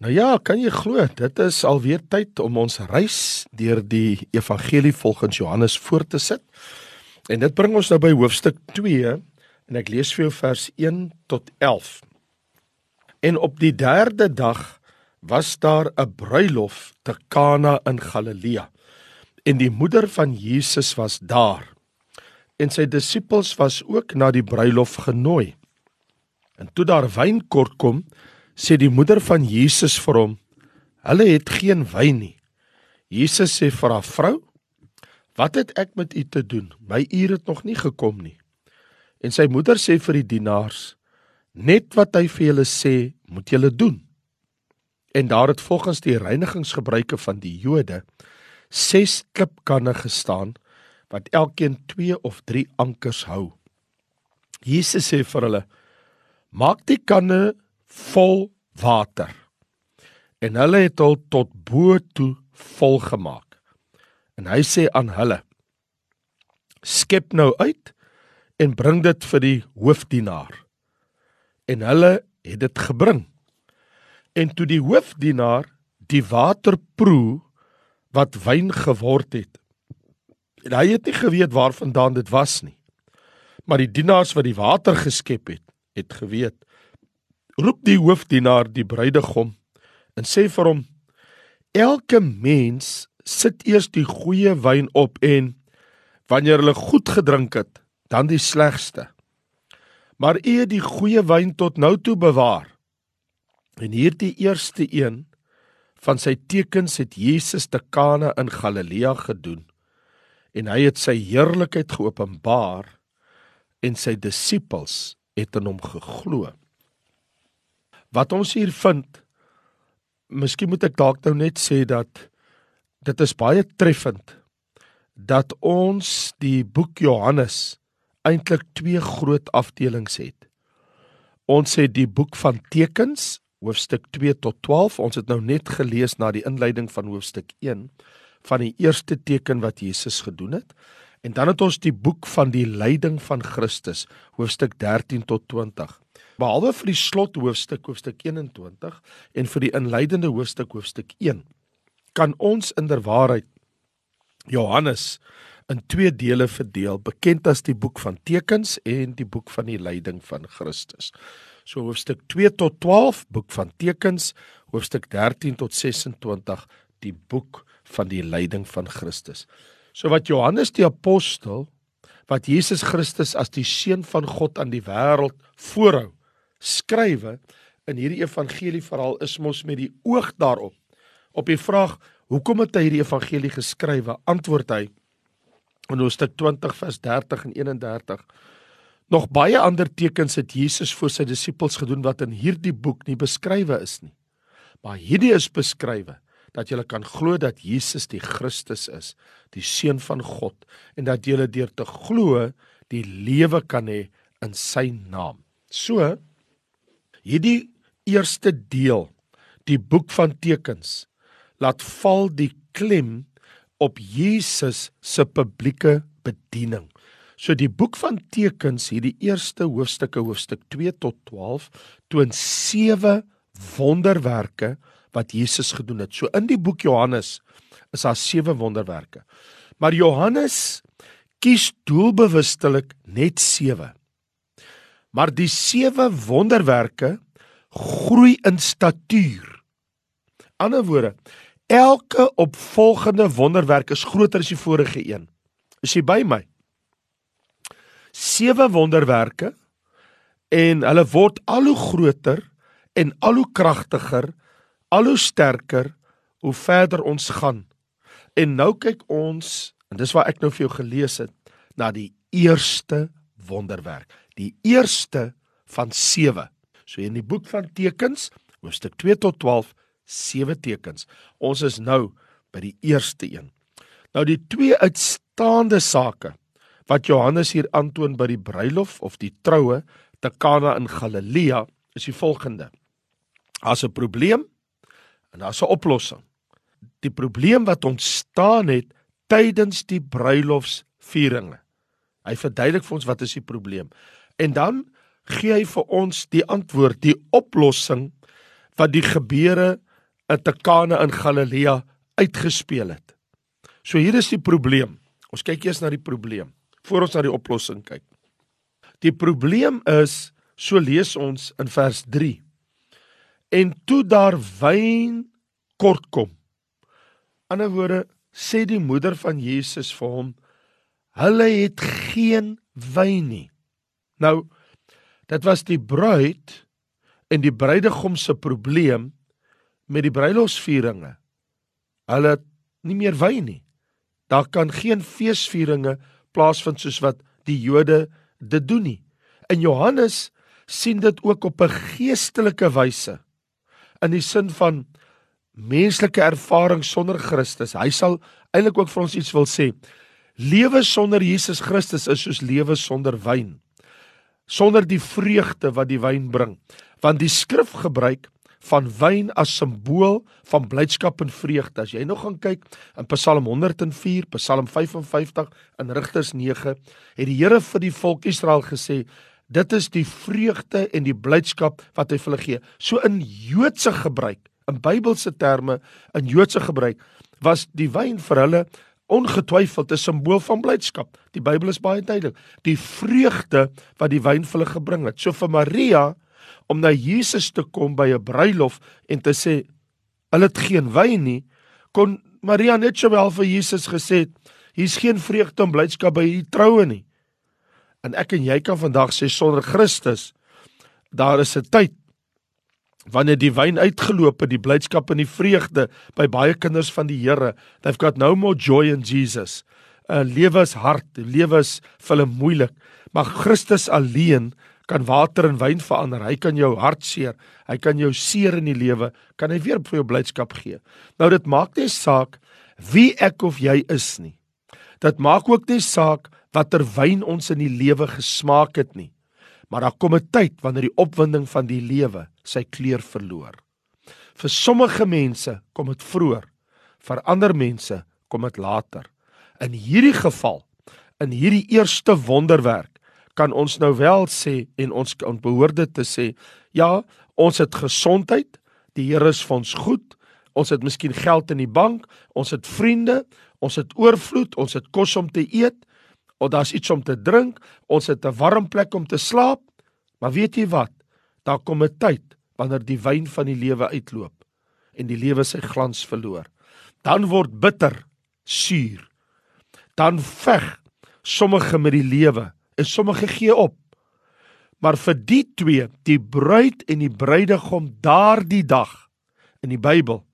Nou ja, kan jy glo, dit is alweer tyd om ons reis deur die evangelie volgens Johannes voort te sit. En dit bring ons nou by hoofstuk 2 en ek lees vir jou vers 1 tot 11. En op die 3de dag was daar 'n bruilof te Kana in Galilea. En die moeder van Jesus was daar. En sy disippels was ook na die bruilof genooi. En toe daar wyn kort kom, sê die moeder van Jesus vir hom: "Hulle het geen wyn nie." Jesus sê vir haar: "Vrou, wat het ek met u te doen? My uur het nog nie gekom nie." En sy moeder sê vir die dienaars: "Net wat hy vir julle sê, moet julle doen." En daar het volgens die reinigingsgebruike van die Jode ses klipkanne gestaan wat elkeen 2 of 3 ankers hou. Jesus sê vir hulle: "Maak die kanne vol water. En hulle het hom tot bo toe vol gemaak. En hy sê aan hulle: Skep nou uit en bring dit vir die hoofdienaar. En hulle het dit gebring. En toe die hoofdienaar die water proe wat wyn geword het. En hy het nie geweet waarvandaan dit was nie. Maar die dienaars wat die water geskep het, het geweet roep die hoofdienaar die bruidegom en sê vir hom: Elke mens sit eers die goeie wyn op en wanneer hulle goed gedrink het, dan die slegste. Maar u het die goeie wyn tot nou toe bewaar. En hierdie eerste een van sy tekens het Jesus te Kana in Galilea gedoen en hy het sy heerlikheid geopenbaar en sy disippels het in hom geglo. Wat ons hier vind, miskien moet ek dalk nou net sê dat dit is baie treffend dat ons die boek Johannes eintlik twee groot afdelings het. Ons het die boek van tekens, hoofstuk 2 tot 12. Ons het nou net gelees na die inleiding van hoofstuk 1 van die eerste teken wat Jesus gedoen het. En dan het ons die boek van die lyding van Christus, hoofstuk 13 tot 20 behalwe vir die slot hoofstuk hoofstuk 21 en vir die inleidende hoofstuk hoofstuk 1 kan ons inderwaarheid Johannes in twee dele verdeel bekend as die boek van tekens en die boek van die lyding van Christus. So hoofstuk 2 tot 12 boek van tekens, hoofstuk 13 tot 26 die boek van die lyding van Christus. So wat Johannes die apostel wat Jesus Christus as die seun van God aan die wêreld voorhou skrywe in hierdie evangelie verhaal is mos met die oog daarop. Op die vraag hoekom het hy hierdie evangelie geskrywe, antwoord hy in Hoofstuk 20 vers 30 en 31 Nog baie ander tekens het Jesus vir sy disippels gedoen wat in hierdie boek nie beskrywe is nie. Maar hierdie is beskrywe dat jy kan glo dat Jesus die Christus is, die seun van God en dat jy deur te glo die lewe kan hê in sy naam. So Hierdie eerste deel, die boek van tekens, laat val die klem op Jesus se publieke bediening. So die boek van tekens, hierdie eerste hoofstukke, hoofstuk 2 tot 12, toon sewe wonderwerke wat Jesus gedoen het. So in die boek Johannes is daar sewe wonderwerke. Maar Johannes kies doelbewustelik net sewe. Maar die sewe wonderwerke groei in statuur. Ander woorde, elke opvolgende wonderwerk is groter as die vorige een. Is jy by my? Sewe wonderwerke en hulle word al hoe groter en al hoe kragtiger, al hoe sterker hoe verder ons gaan. En nou kyk ons, en dis waar ek nou vir jou gelees het, na die eerste wonderwerk die eerste van 7. So in die boek van tekens, hoofstuk 2 tot 12, 7 tekens. Ons is nou by die eerste een. Nou die twee uitstaande sake wat Johannes hier aantoon by die bruilof of die troue te Kana in Galilea is die volgende. Daar's 'n probleem en daar's 'n oplossing. Die probleem wat ontstaan het tydens die bruilofsvieringe. Hy verduidelik vir ons wat is die probleem. En dan gee hy vir ons die antwoord, die oplossing wat die gebeure in Tekane in Galilea uitgespeel het. So hier is die probleem. Ons kyk eers na die probleem voor ons na die oplossing kyk. Die probleem is, so lees ons in vers 3. En toe daar wyn kort kom. Ander woorde sê die moeder van Jesus vir hom, hulle het geen wyn nie. Nou dit was die bruid en die bruidegom se probleem met die bruilofsvieringe. Hulle het nie meer wyn nie. Daar kan geen feesvieringe plaasvind soos wat die Jode dit doen nie. In Johannes sien dit ook op 'n geestelike wyse in die sin van menslike ervaring sonder Christus. Hy sal eintlik ook vir ons iets wil sê. Lewe sonder Jesus Christus is soos lewe sonder wyn. Sonder die vreugde wat die wyn bring. Want die skrif gebruik van wyn as simbool van blydskap en vreugde. As jy nou gaan kyk in Psalm 104, Psalm 55 en Rigters 9, het die Here vir die volk Israel gesê, dit is die vreugde en die blydskap wat hy vir hulle gee. So in Joodse gebruik, in Bybelse terme, in Joodse gebruik, was die wyn vir hulle ongetwyfeld 'n simbool van blydskap. Die Bybel is baie duidelik. Die vreugde wat die wyn vir hulle gebring het. So vir Maria om na Jesus te kom by 'n bruilof en te sê hulle het geen wyn nie, kon Maria net sowel vir Jesus gesê het, hier's geen vreugde en blydskap by hierdie troue nie. En ek en jy kan vandag sê sonder Christus daar is 'n tyd wanneer die wyn uitgeloop het, die blydskap en die vreugde by baie kinders van die Here. They've got no more joy in Jesus. 'n uh, Lewe is hard, lewe is vir hulle moeilik, maar Christus alleen kan water in wyn verander. Hy kan jou hartseer, hy kan jou seer in die lewe, kan hy weer vir jou blydskap gee. Nou dit maak nie saak wie ek of jy is nie. Dit maak ook nie saak watter wyn ons in die lewe gesmaak het nie. Maar daar kom 'n tyd wanneer die opwinding van die lewe sy kleur verloor. Vir sommige mense kom dit vroeër, vir ander mense kom dit later. In hierdie geval, in hierdie eerste wonderwerk kan ons nou wel sê en ons kan behoort dit te sê, ja, ons het gesondheid, die Here is vir ons goed. Ons het miskien geld in die bank, ons het vriende, ons het oorvloed, ons het kos om te eet, of daar's iets om te drink, ons het 'n warm plek om te slaap. Maar weet jy wat? Daar kom 'n tyd wanneer die wyn van die lewe uitloop en die lewe sy glans verloor. Dan word bitter suur. Dan veg sommige met die lewe en sommige gee op. Maar vir die twee, die bruid en die bruidegom daardie dag in die Bybel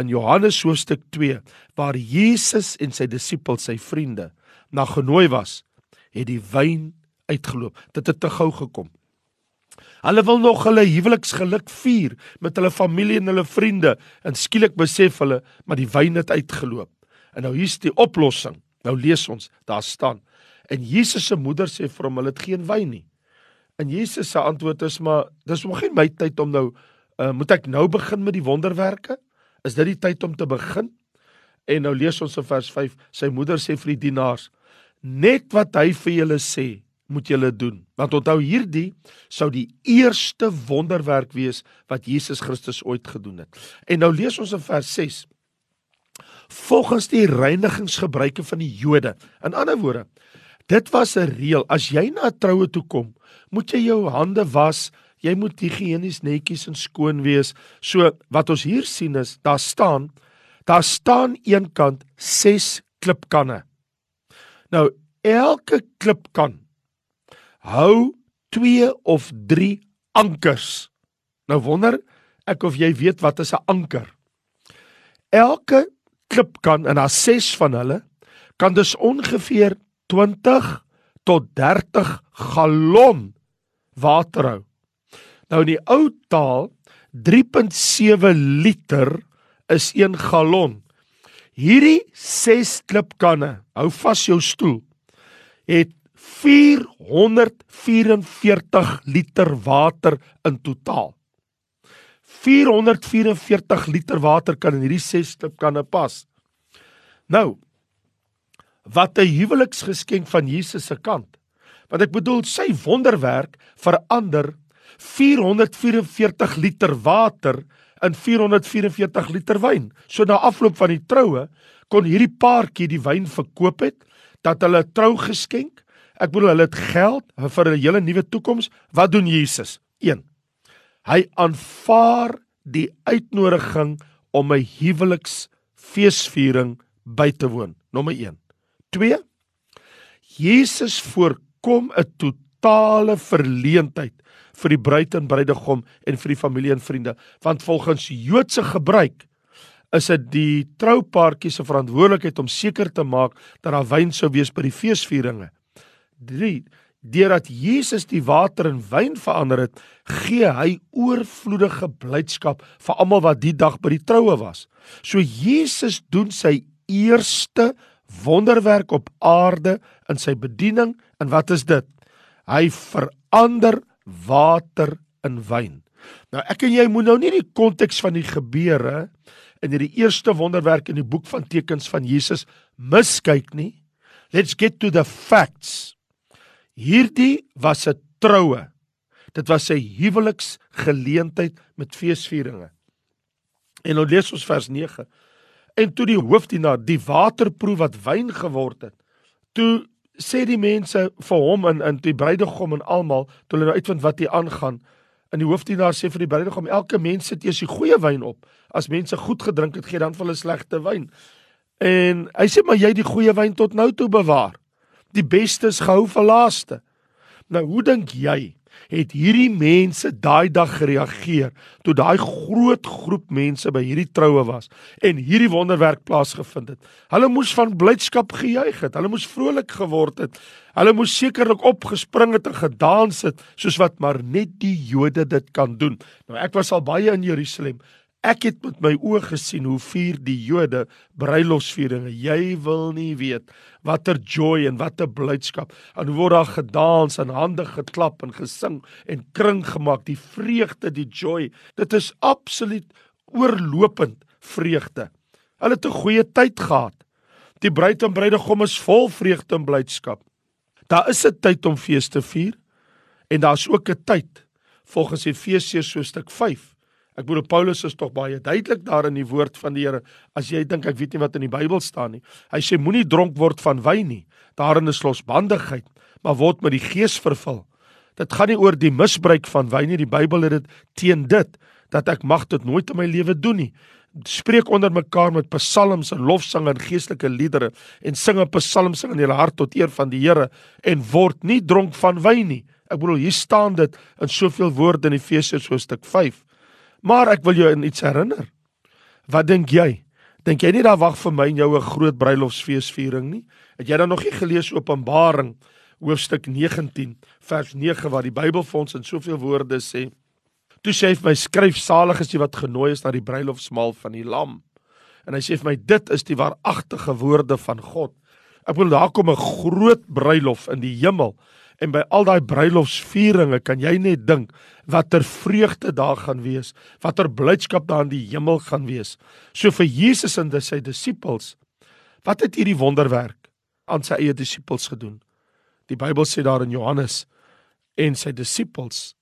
in Johannes hoofstuk 2 waar Jesus en sy disippels, sy vriende, na genooi was, het die wyn uitgeloop. Dit het te gou gekom. Hulle wil nog hulle huweliksgeluk vier met hulle familie en hulle vriende en skielik besef hulle maar die wyn het uitgeloop. En nou hier's die oplossing. Nou lees ons, daar staan En Jesus se moeder sê vir hom hulle het geen wyn nie. En Jesus se antwoord is maar dis nog geen my tyd om nou uh, moet ek nou begin met die wonderwerke? Is dit die tyd om te begin? En nou lees ons in vers 5, sy moeder sê vir die dienaars: Net wat hy vir julle sê, moet julle doen. Want onthou hierdie sou die eerste wonderwerk wees wat Jesus Christus ooit gedoen het. En nou lees ons in vers 6 volgens die reinigingsgebruike van die Jode. In ander woorde, Dit was 'n reël. As jy na 'n troue toe kom, moet jy jou hande was. Jy moet higiënies netjies en skoon wees. So wat ons hier sien is, daar staan daar staan eenkant 6 klipkanne. Nou elke klipkan hou 2 of 3 ankers. Nou wonder ek of jy weet wat 'n anker. Elke klipkan en daar 6 van hulle kan dus ongeveer 20 tot 30 gallon water hou. Nou in die ou taal 3.7 liter is 1 gallon. Hierdie 6 klipkanne, hou vas jou stoel, het 444 liter water in totaal. 444 liter water kan in hierdie 6 klipkanne pas. Nou, wat 'n huweliksgeskenk van Jesus se kant. Want ek bedoel sy wonderwerk verander 444 liter water in 444 liter wyn. So na afloop van die troue kon hierdie paartjie die wyn verkoop het dat hulle trou geskenk. Ek bedoel hulle het geld vir 'n hele nuwe toekoms. Wat doen Jesus? 1. Hy aanvaar die uitnodiging om 'n huweliksfeesviering by te woon. Nommer 1. 2. Jesus voorkom 'n totale verleentheid vir die bruid en bruidegom en vir die familie en vriende, want volgens Joodse gebruik is dit die troupaartjie se verantwoordelikheid om seker te maak dat daar wyn sou wees by die feesvieringe. 3 Deurdat Jesus die water in wyn verander het, gee hy oorvloedige blydskap vir almal wat die dag by die troue was. So Jesus doen sy eerste wonderwerk op aarde in sy bediening en wat is dit? Hy verander water in wyn. Nou ek en jy moet nou nie die konteks van die gebeure in hierdie eerste wonderwerk in die boek van tekens van Jesus miskyk nie. Let's get to the facts. Hierdie was 'n troue. Dit was 'n huweliksgeleentheid met feesvieringe. En nou lees ons vers 9. En toe die hoofdienaar die waterproe wat wyn geword het, toe sê die mense vir hom en in die bruidegom en almal, toe hulle nou uitvind wat hier aangaan, En die hoofdienaar sê vir die bruidegom: "Elke mens sit eers die goeie wyn op. As mense goed gedrink het, gee dan vir hulle slegte wyn." En hy sê: "Maar jy die goeie wyn tot nou toe bewaar. Die beste is gehou vir laaste." Nou, hoe dink jy het hierdie mense daai dag gereageer toe daai groot groep mense by hierdie troue was en hierdie wonderwerk plaasgevind het. Hulle moes van blydskap gejuig het. Hulle moes vrolik geword het. Hulle moes sekerlik opgespring het en gedans het soos wat maar net die Jode dit kan doen. Nou ek was al baie in Jerusalem Ek het met my oë gesien hoe vier die Jode bruilofsvieringe. Jy wil nie weet watter joy en watter blydskap. En word daar gedans en hande geklap en gesing en kring gemaak, die vreugde, die joy. Dit is absoluut oorlopend vreugde. Hulle het 'n goeie tyd gehad. Die bruid en bruidegom is vol vreugde en blydskap. Daar is 'n tyd om fees te vier en daar's ook 'n tyd volgens Efesiërs so stuk 5 Ek bedoel Paulus is tog baie duidelik daar in die woord van die Here. As jy dink ek weet nie wat in die Bybel staan nie. Hy sê moenie dronk word van wyn nie. Daarin is losbandigheid, maar word met die Gees vervul. Dit gaan nie oor die misbruik van wyn nie. Die Bybel het dit teen dit dat ek mag dit nooit in my lewe doen nie. Spreek onder mekaar met psalms en lofsange en geestelike liedere en sing 'n psalm sing in julle hart tot eer van die Here en word nie dronk van wyn nie. Ek bedoel hier staan dit in soveel woorde in Efesiërs hoofstuk 5. Maar ek wil jou in iets herinner. Wat dink jy? Dink jy nie daar wag vir my en jou 'n groot bruilofsfeesviering nie? Het jy dan nog nie gelees Openbaring hoofstuk 19 vers 9 waar die Bybel vir ons in soveel woorde sê: "Toe sê hy vir my skryf salig is die wat genooi is na die bruilofsmaal van die Lam." En hy sê vir my dit is die waaragtige woorde van God. Ek bedoel daar kom 'n groot bruilof in die hemel En by al daai bruilofsvieringe kan jy net dink watter vreugde daar gaan wees, watter blydskap daar in die hemel gaan wees. So vir Jesus en sy disippels, wat het hierdie wonderwerk aan sy eie disippels gedoen? Die Bybel sê daar in Johannes en sy disippels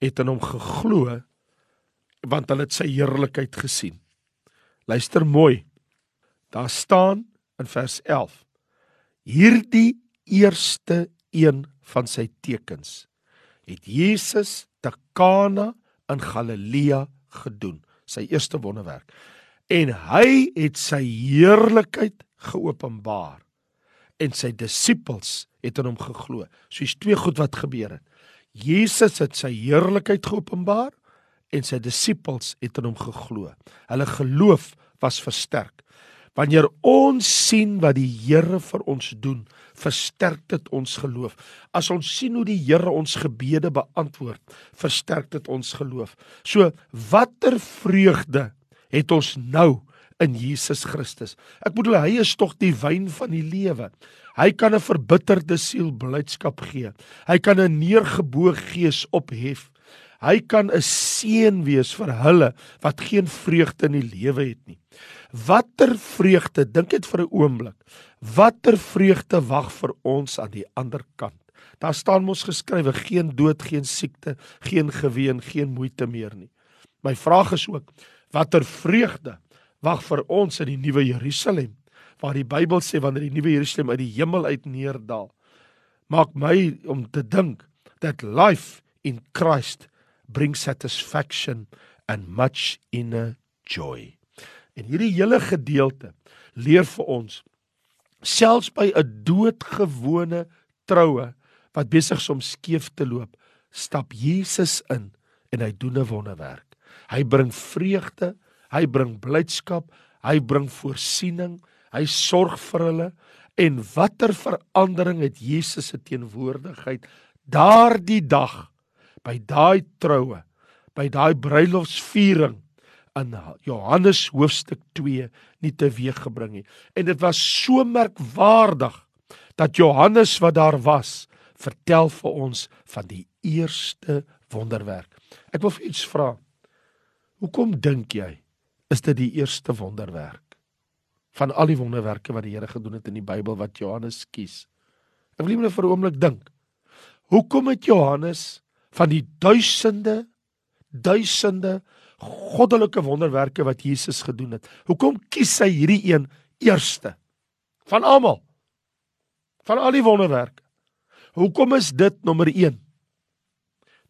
het in hom geglo want hulle het sy heerlikheid gesien. Luister mooi. Daar staan in vers 11: Hierdie eerste een van sy tekens het Jesus te Kana in Galilea gedoen, sy eerste wonderwerk. En hy het sy heerlikheid geopenbaar en sy disippels het in hom geglo. So is twee goed wat gebeur het. Jesus het sy heerlikheid geopenbaar en sy disippels het in hom geglo. Hulle geloof was versterk. Wanneer ons sien wat die Here vir ons doen, versterk dit ons geloof. As ons sien hoe die Here ons gebede beantwoord, versterk dit ons geloof. So watter vreugde het ons nou in Jesus Christus? Ek bedoel hy is tog die wyn van die lewe. Hy kan 'n verbitterde siel blydskap gee. Hy kan 'n neergeboog gees ophef. Hy kan 'n seën wees vir hulle wat geen vreugde in die lewe het nie. Watter vreugde, dink dit vir 'n oomblik. Watter vreugde wag vir ons aan die ander kant? Daar staan mos geskrywe geen dood, geen siekte, geen geween, geen moeite meer nie. My vraag is ook watter vreugde wag vir ons in die nuwe Jerusalem waar die Bybel sê wanneer die nuwe Jerusalem uit die hemel uit neerdal maak my om te dink that life in Christ brings satisfaction and much inner joy. En hierdie hele gedeelte leer vir ons selfs by 'n doodgewone troue wat besig is om skeef te loop, stap Jesus in en hy doen 'n wonderwerk. Hy bring vreugde, hy bring blydskap, hy bring voorsiening, hy sorg vir hulle en watter verandering het Jesus se teenwoordigheid daardie dag by daai troue, by daai bruilofsviering in Johannes hoofstuk 2 nie teweeggebring nie. En dit was so merkwaardig dat Johannes wat daar was, vertel vir ons van die eerste wonderwerk. Ek wil vir iets vra. Hoekom dink jy is dit die eerste wonderwerk van al die wonderwerke wat die Here gedoen het in die Bybel wat Johannes kies? Ek wil net vir 'n oomblik dink. Hoekom het Johannes van die duisende duisende goddelike wonderwerke wat Jesus gedoen het, hoekom kies hy hierdie een eerste van almal? Van al die wonderwerke. Hoekom is dit nommer 1?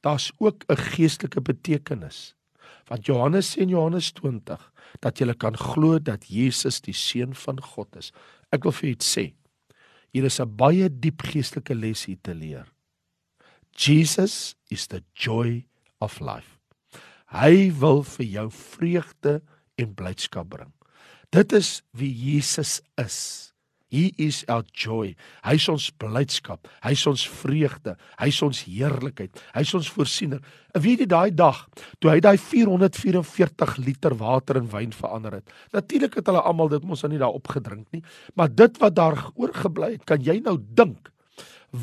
Daar's ook 'n geestelike betekenis. Want Johannes sê in Johannes 20 dat jy kan glo dat Jesus die seun van God is. Ek wil vir u sê, hier is 'n baie diep geestelike les hier te leer. Jesus is the joy of life. Hy wil vir jou vreugde en blydskap bring. Dit is wie Jesus is. He is our joy. Hy is ons blydskap. Hy is ons vreugde. Hy is ons heerlikheid. Hy is ons voorsiener. En weet jy daai dag toe hy daai 444 liter water in wyn verander het. Natuurlik het hulle almal dit mos nou nie daar opgedrink nie, maar dit wat daar oorgebly het, kan jy nou dink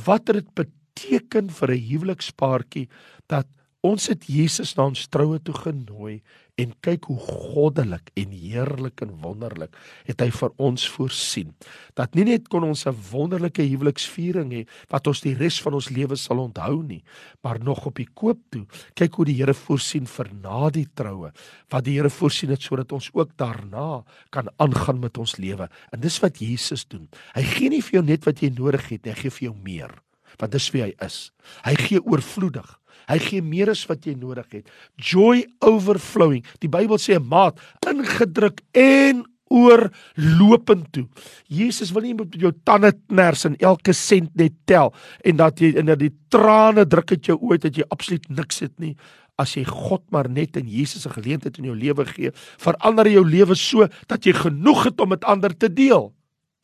wat dit beteken vir 'n huwelikspaartjie dat ons het Jesus na ons troue toe genooi en kyk hoe goddelik en heerlik en wonderlik het hy vir ons voorsien. Dat nie net kon ons 'n wonderlike huweliksviering hê wat ons die res van ons lewe sal onthou nie, maar nog op die koop toe. Kyk hoe die Here voorsien vir na die troue, wat die Here voorsien het sodat ons ook daarna kan aangaan met ons lewe. En dis wat Jesus doen. Hy gee nie vir jou net wat jy nodig het nie, hy gee vir jou meer want dis wie hy is. Hy gee oorvloedig. Hy gee meer as wat jy nodig het. Joy overflowing. Die Bybel sê 'n maat ingedruk en oorlopend toe. Jesus wil nie met jou tande kners en elke sent net tel en dat jy in die trane druk het jou ooit dat jy absoluut niks het nie. As jy God maar net in Jesus se geleentheid in jou lewe gee, verander jou lewe so dat jy genoeg het om met ander te deel.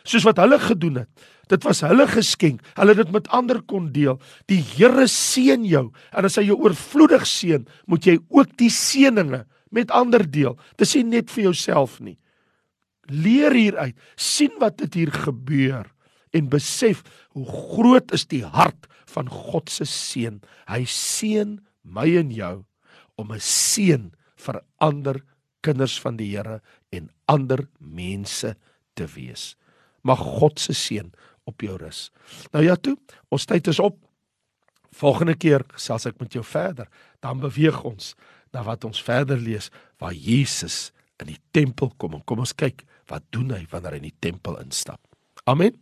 Soos wat hulle gedoen het. Dit was hulle geskenk. Hulle het dit met ander kon deel. Die Here seën jou en as hy jou oorvloedig seën, moet jy ook die seëninge met ander deel. Dis nie net vir jouself nie. Leer hieruit, sien wat dit hier gebeur en besef hoe groot is die hart van God se seën. Hy seën my en jou om 'n seën vir ander kinders van die Here en ander mense te wees. Mag God se seën op jou rus. Nou ja toe, ons tyd is op. Volgende keer gesels ek met jou verder. Dan beweeg ons na wat ons verder lees waar Jesus in die tempel kom en kom ons kyk wat doen hy wanneer hy in die tempel instap. Amen.